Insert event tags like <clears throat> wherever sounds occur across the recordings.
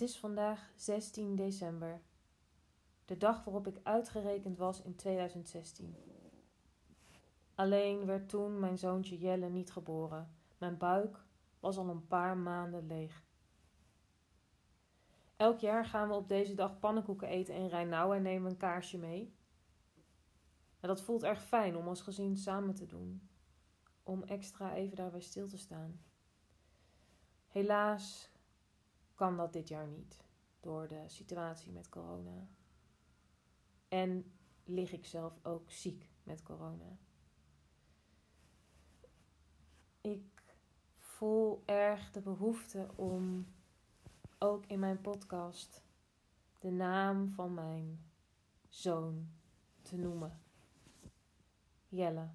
Het is vandaag 16 december, de dag waarop ik uitgerekend was in 2016. Alleen werd toen mijn zoontje Jelle niet geboren. Mijn buik was al een paar maanden leeg. Elk jaar gaan we op deze dag pannenkoeken eten in Rijnau en nemen een kaarsje mee. En dat voelt erg fijn om als gezin samen te doen. Om extra even daarbij stil te staan. Helaas kan dat dit jaar niet door de situatie met corona. En lig ik zelf ook ziek met corona. Ik voel erg de behoefte om ook in mijn podcast de naam van mijn zoon te noemen. Jelle.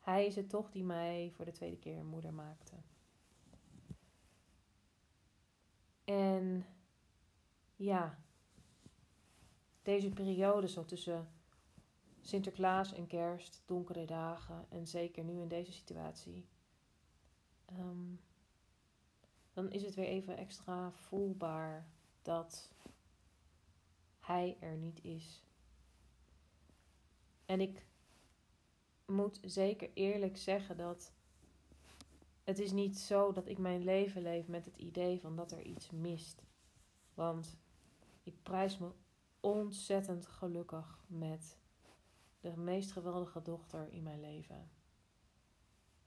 Hij is het toch die mij voor de tweede keer moeder maakte. En ja, deze periode zo tussen Sinterklaas en kerst, donkere dagen en zeker nu in deze situatie, um, dan is het weer even extra voelbaar dat hij er niet is. En ik moet zeker eerlijk zeggen dat het is niet zo dat ik mijn leven leef met het idee van dat er iets mist. Want ik prijs me ontzettend gelukkig met de meest geweldige dochter in mijn leven.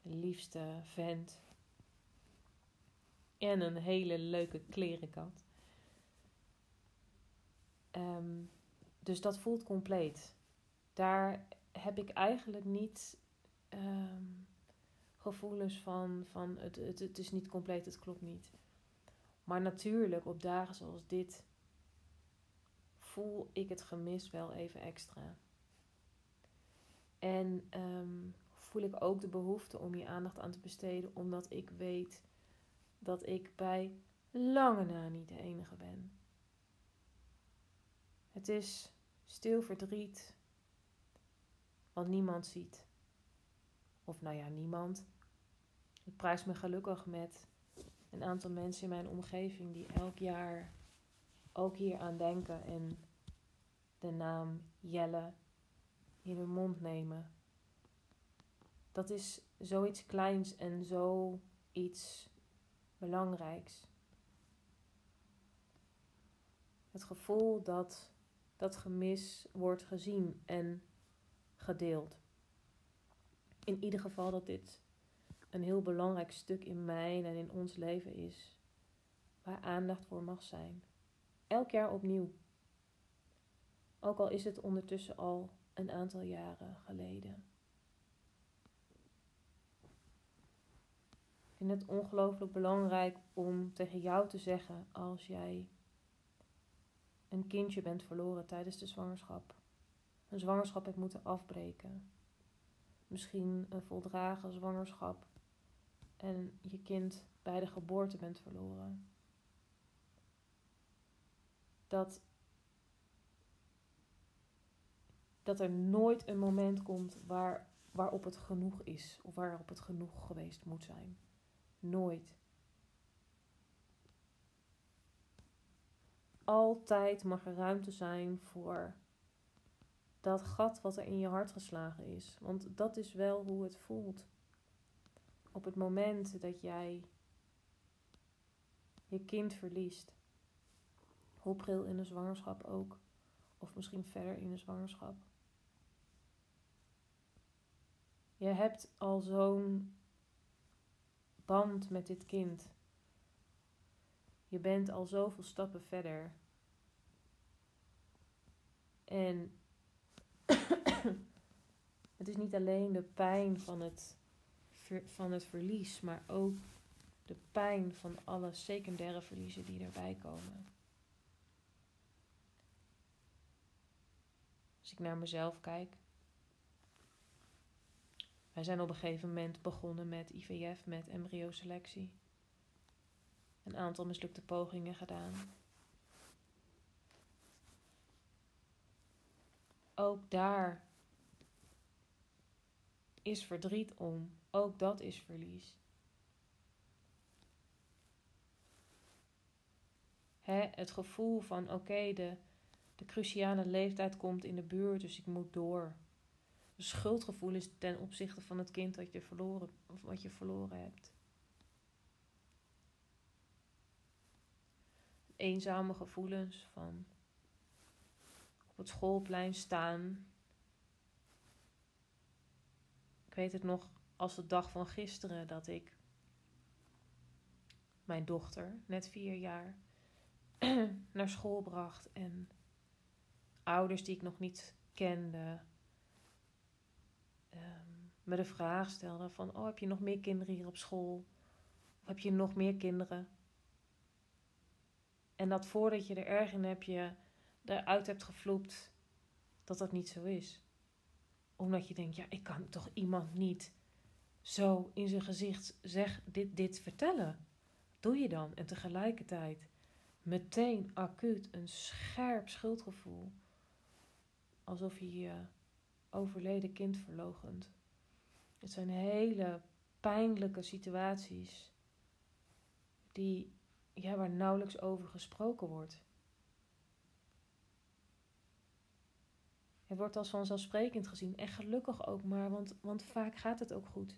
De liefste vent. En een hele leuke klerenkant. Um, dus dat voelt compleet. Daar heb ik eigenlijk niet um, gevoelens van, van het, het, het is niet compleet, het klopt niet. Maar natuurlijk, op dagen zoals dit, voel ik het gemis wel even extra. En um, voel ik ook de behoefte om je aandacht aan te besteden, omdat ik weet dat ik bij lange na niet de enige ben. Het is stil verdriet, wat niemand ziet. Of nou ja, niemand. Prijs me gelukkig met een aantal mensen in mijn omgeving die elk jaar ook hier aan denken en de naam Jelle in hun mond nemen. Dat is zoiets kleins en zoiets belangrijks. Het gevoel dat dat gemis wordt gezien en gedeeld. In ieder geval dat dit een heel belangrijk stuk in mijn en in ons leven is, waar aandacht voor mag zijn. Elk jaar opnieuw. Ook al is het ondertussen al een aantal jaren geleden. Ik vind het ongelooflijk belangrijk om tegen jou te zeggen als jij een kindje bent verloren tijdens de zwangerschap. Een zwangerschap hebt moeten afbreken. Misschien een voldragen zwangerschap en je kind bij de geboorte bent verloren. Dat, dat er nooit een moment komt waar, waarop het genoeg is of waarop het genoeg geweest moet zijn. Nooit. Altijd mag er ruimte zijn voor dat gat wat er in je hart geslagen is. Want dat is wel hoe het voelt op het moment dat jij je kind verliest. Hoe pril in de zwangerschap ook. Of misschien verder in de zwangerschap. Je hebt al zo'n band met dit kind. Je bent al zoveel stappen verder. En <coughs> het is niet alleen de pijn van het, van het verlies, maar ook de pijn van alle secundaire verliezen die erbij komen. Als ik naar mezelf kijk. Wij zijn op een gegeven moment begonnen met IVF, met embryoselectie. Een aantal mislukte pogingen gedaan. Ook daar is verdriet om. Ook dat is verlies. Het gevoel van oké, de, de cruciale leeftijd komt in de buurt, dus ik moet door. De schuldgevoel is ten opzichte van het kind dat je verloren, of wat je verloren hebt. Eenzame gevoelens van op het schoolplein staan. Ik weet het nog als de dag van gisteren dat ik mijn dochter, net vier jaar, <clears throat> naar school bracht en ouders die ik nog niet kende um, me de vraag stelden van oh heb je nog meer kinderen hier op school? Of heb je nog meer kinderen? En dat voordat je er erg in hebt je eruit hebt gevloept dat dat niet zo is omdat je denkt ja ik kan toch iemand niet zo in zijn gezicht zeg dit dit vertellen doe je dan en tegelijkertijd meteen acuut een scherp schuldgevoel. Alsof je je overleden kind verlogent. Het zijn hele pijnlijke situaties die, ja, waar nauwelijks over gesproken wordt. Het wordt als vanzelfsprekend gezien en gelukkig ook maar, want, want vaak gaat het ook goed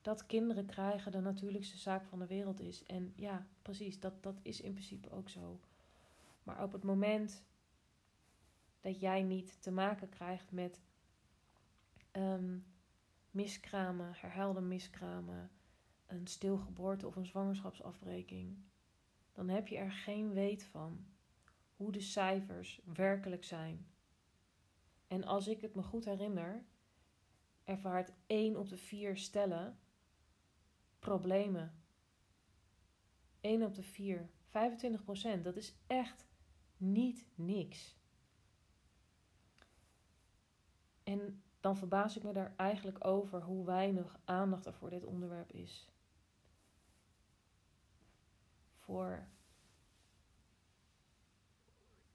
dat kinderen krijgen de natuurlijkste zaak van de wereld is. En ja, precies, dat, dat is in principe ook zo. Maar op het moment dat jij niet te maken krijgt met um, miskramen, herhaalde miskramen, een stilgeboorte of een zwangerschapsafbreking, dan heb je er geen weet van hoe de cijfers werkelijk zijn. En als ik het me goed herinner, ervaart 1 op de 4 stellen problemen. 1 op de 4, 25 procent, dat is echt niet niks. En dan verbaas ik me daar eigenlijk over hoe weinig aandacht er voor dit onderwerp is. Voor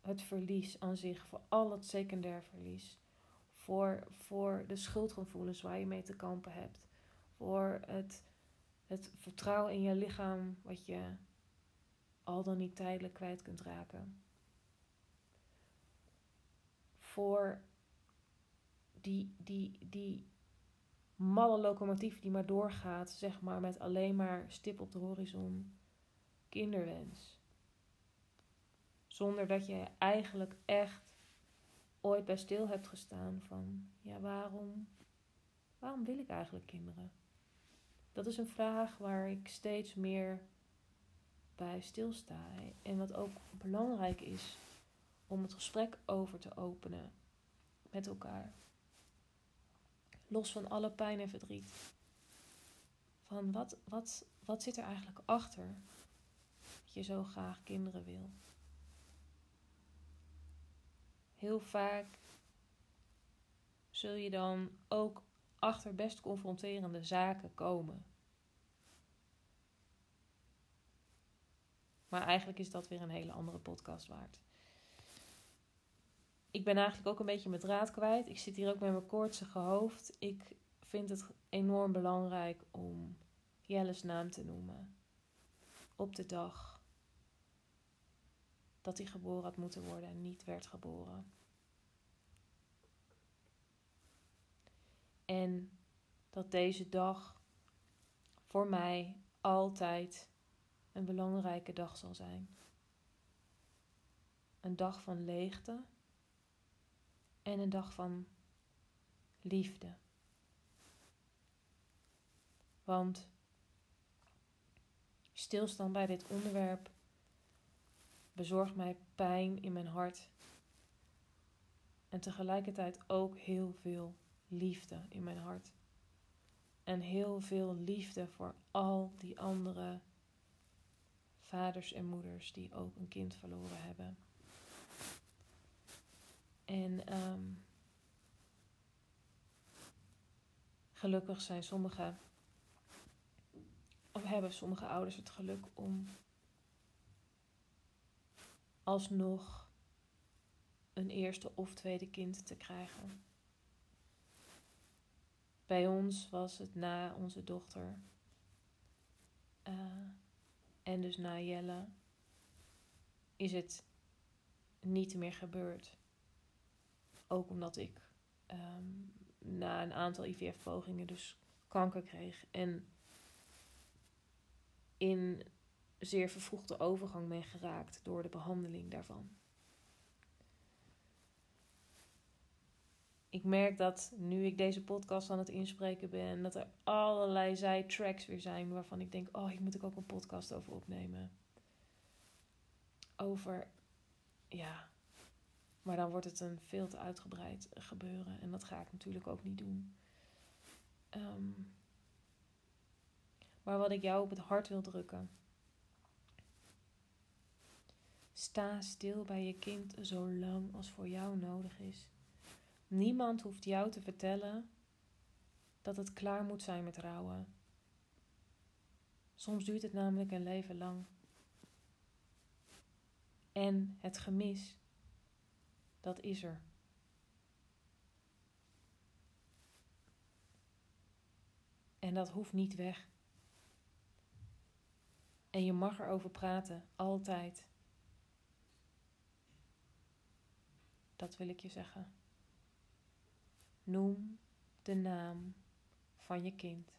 het verlies aan zich, voor al het secundair verlies. Voor, voor de schuldgevoelens waar je mee te kampen hebt. Voor het het vertrouwen in je lichaam, wat je al dan niet tijdelijk kwijt kunt raken. Voor die, die, die malle locomotief die maar doorgaat, zeg maar, met alleen maar stip op de horizon, kinderwens. Zonder dat je eigenlijk echt ooit bij stil hebt gestaan van, ja, waarom, waarom wil ik eigenlijk kinderen? Dat is een vraag waar ik steeds meer bij stilsta. En wat ook belangrijk is om het gesprek over te openen met elkaar. Los van alle pijn en verdriet. Van wat, wat, wat zit er eigenlijk achter dat je zo graag kinderen wil? Heel vaak zul je dan ook achter best confronterende zaken komen. Maar eigenlijk is dat weer een hele andere podcast waard. Ik ben eigenlijk ook een beetje mijn draad kwijt. Ik zit hier ook met mijn koortsige hoofd. Ik vind het enorm belangrijk om Jelle's naam te noemen. Op de dag dat hij geboren had moeten worden en niet werd geboren. En dat deze dag voor mij altijd een belangrijke dag zal zijn. Een dag van leegte en een dag van liefde. Want stilstaan bij dit onderwerp bezorgt mij pijn in mijn hart. En tegelijkertijd ook heel veel liefde in mijn hart. En heel veel liefde voor al die andere vaders en moeders die ook een kind verloren hebben. En um, gelukkig zijn sommige, of hebben sommige ouders het geluk om alsnog een eerste of tweede kind te krijgen. Bij ons was het na onze dochter uh, en dus na Jelle is het niet meer gebeurd. Ook omdat ik um, na een aantal IVF-pogingen dus kanker kreeg en in zeer vervroegde overgang ben geraakt door de behandeling daarvan. Ik merk dat nu ik deze podcast aan het inspreken ben, dat er allerlei zijtracks weer zijn waarvan ik denk: oh, hier moet ik ook een podcast over opnemen. Over, ja, maar dan wordt het een veel te uitgebreid gebeuren en dat ga ik natuurlijk ook niet doen. Um, maar wat ik jou op het hart wil drukken Sta stil bij je kind zo lang als voor jou nodig is. Niemand hoeft jou te vertellen dat het klaar moet zijn met rouwen. Soms duurt het namelijk een leven lang. En het gemis, dat is er. En dat hoeft niet weg. En je mag erover praten, altijd. Dat wil ik je zeggen. Noem de naam van je kind.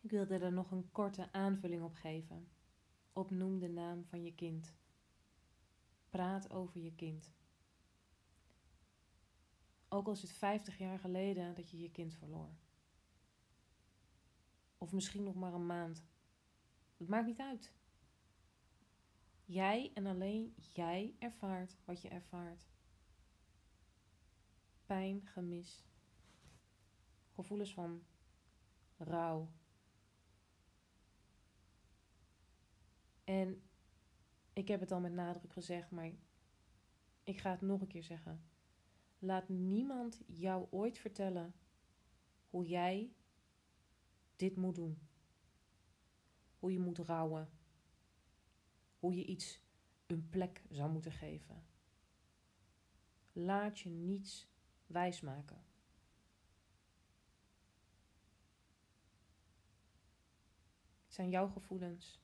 Ik wilde er nog een korte aanvulling op geven. Opnoem de naam van je kind. Praat over je kind. Ook al is het 50 jaar geleden dat je je kind verloor. Of misschien nog maar een maand. Het maakt niet uit. Jij en alleen jij ervaart wat je ervaart. Pijn, gemis, gevoelens van rouw. En ik heb het al met nadruk gezegd, maar ik ga het nog een keer zeggen. Laat niemand jou ooit vertellen hoe jij dit moet doen. Hoe je moet rouwen hoe je iets een plek zou moeten geven. Laat je niets wijsmaken. Het zijn jouw gevoelens.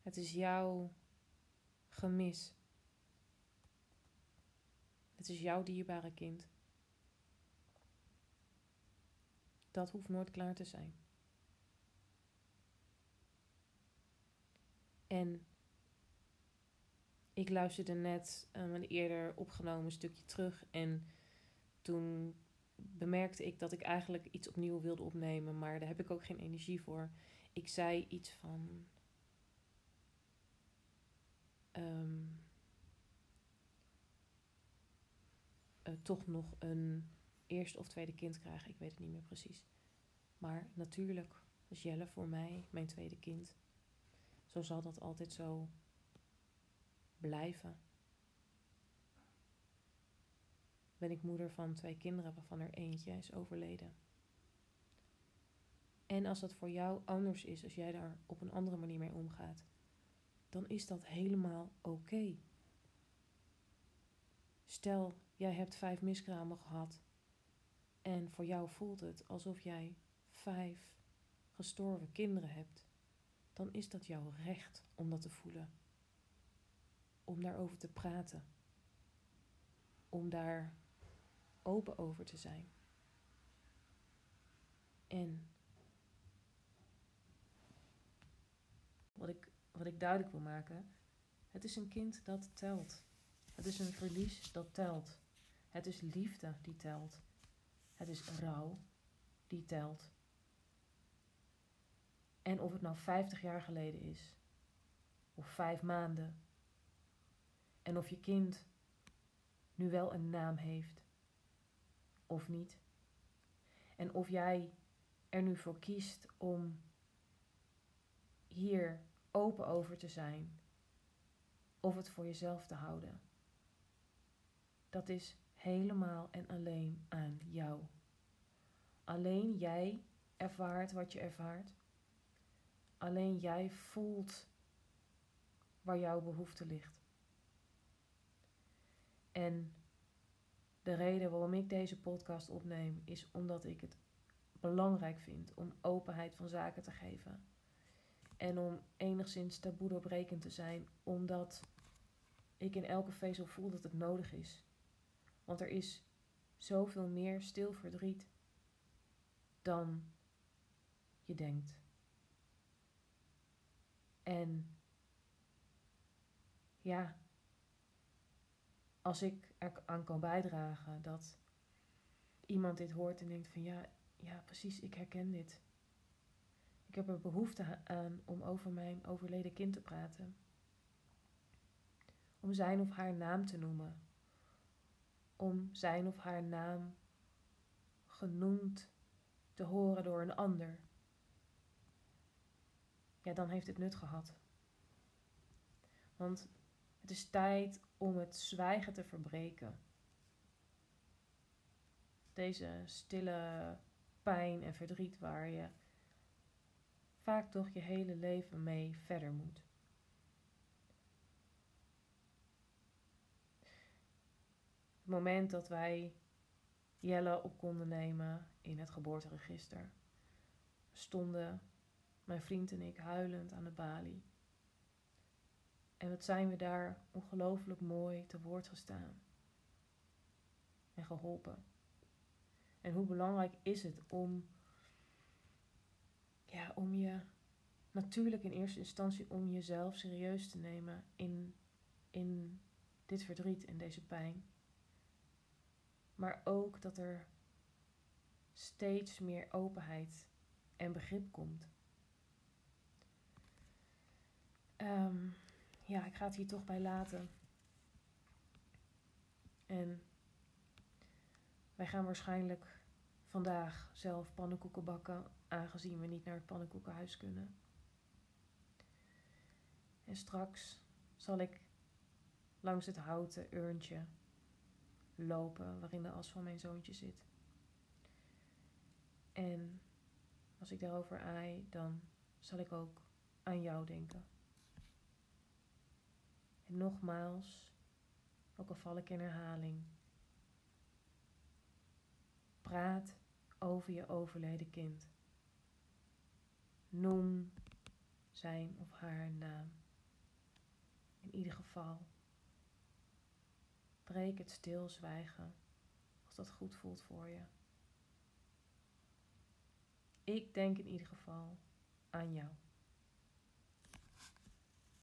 Het is jouw gemis. Het is jouw dierbare kind. Dat hoeft nooit klaar te zijn. En ik luisterde net um, een eerder opgenomen stukje terug en toen bemerkte ik dat ik eigenlijk iets opnieuw wilde opnemen, maar daar heb ik ook geen energie voor. Ik zei iets van. Um, uh, toch nog een eerste of tweede kind krijgen. Ik weet het niet meer precies. Maar natuurlijk is Jelle voor mij mijn tweede kind. Zo zal dat altijd zo blijven. Ben ik moeder van twee kinderen waarvan er eentje is overleden. En als dat voor jou anders is, als jij daar op een andere manier mee omgaat, dan is dat helemaal oké. Stel, jij hebt vijf miskramen gehad en voor jou voelt het alsof jij vijf gestorven kinderen hebt dan is dat jouw recht om dat te voelen. Om daarover te praten. Om daar open over te zijn. En wat ik, wat ik duidelijk wil maken, het is een kind dat telt. Het is een verlies dat telt. Het is liefde die telt. Het is rouw die telt. En of het nou 50 jaar geleden is, of vijf maanden, en of je kind nu wel een naam heeft of niet, en of jij er nu voor kiest om hier open over te zijn, of het voor jezelf te houden. Dat is helemaal en alleen aan jou. Alleen jij ervaart wat je ervaart. Alleen jij voelt waar jouw behoefte ligt. En de reden waarom ik deze podcast opneem is omdat ik het belangrijk vind om openheid van zaken te geven. En om enigszins taboe doorbrekend te zijn, omdat ik in elke vezel voel dat het nodig is. Want er is zoveel meer stil verdriet dan je denkt. En ja, als ik er aan kan bijdragen dat iemand dit hoort en denkt van ja, ja precies, ik herken dit. Ik heb er behoefte aan om over mijn overleden kind te praten. Om zijn of haar naam te noemen. Om zijn of haar naam genoemd te horen door een ander. Ja, dan heeft het nut gehad. Want het is tijd om het zwijgen te verbreken. Deze stille pijn en verdriet waar je vaak toch je hele leven mee verder moet. Het moment dat wij Jelle op konden nemen in het geboorteregister, stonden mijn vriend en ik huilend aan de balie. En wat zijn we daar ongelooflijk mooi te woord gestaan en geholpen. En hoe belangrijk is het om ja, om je natuurlijk in eerste instantie om jezelf serieus te nemen in, in dit verdriet en deze pijn. Maar ook dat er steeds meer openheid en begrip komt. Ehm, ja, ik ga het hier toch bij laten. En wij gaan waarschijnlijk vandaag zelf pannenkoeken bakken, aangezien we niet naar het pannenkoekenhuis kunnen. En straks zal ik langs het houten urntje lopen waarin de as van mijn zoontje zit. En als ik daarover aai, dan zal ik ook aan jou denken. Nogmaals, ook al val ik in herhaling, praat over je overleden kind. Noem zijn of haar naam. In ieder geval, breek het stilzwijgen als dat goed voelt voor je. Ik denk in ieder geval aan jou.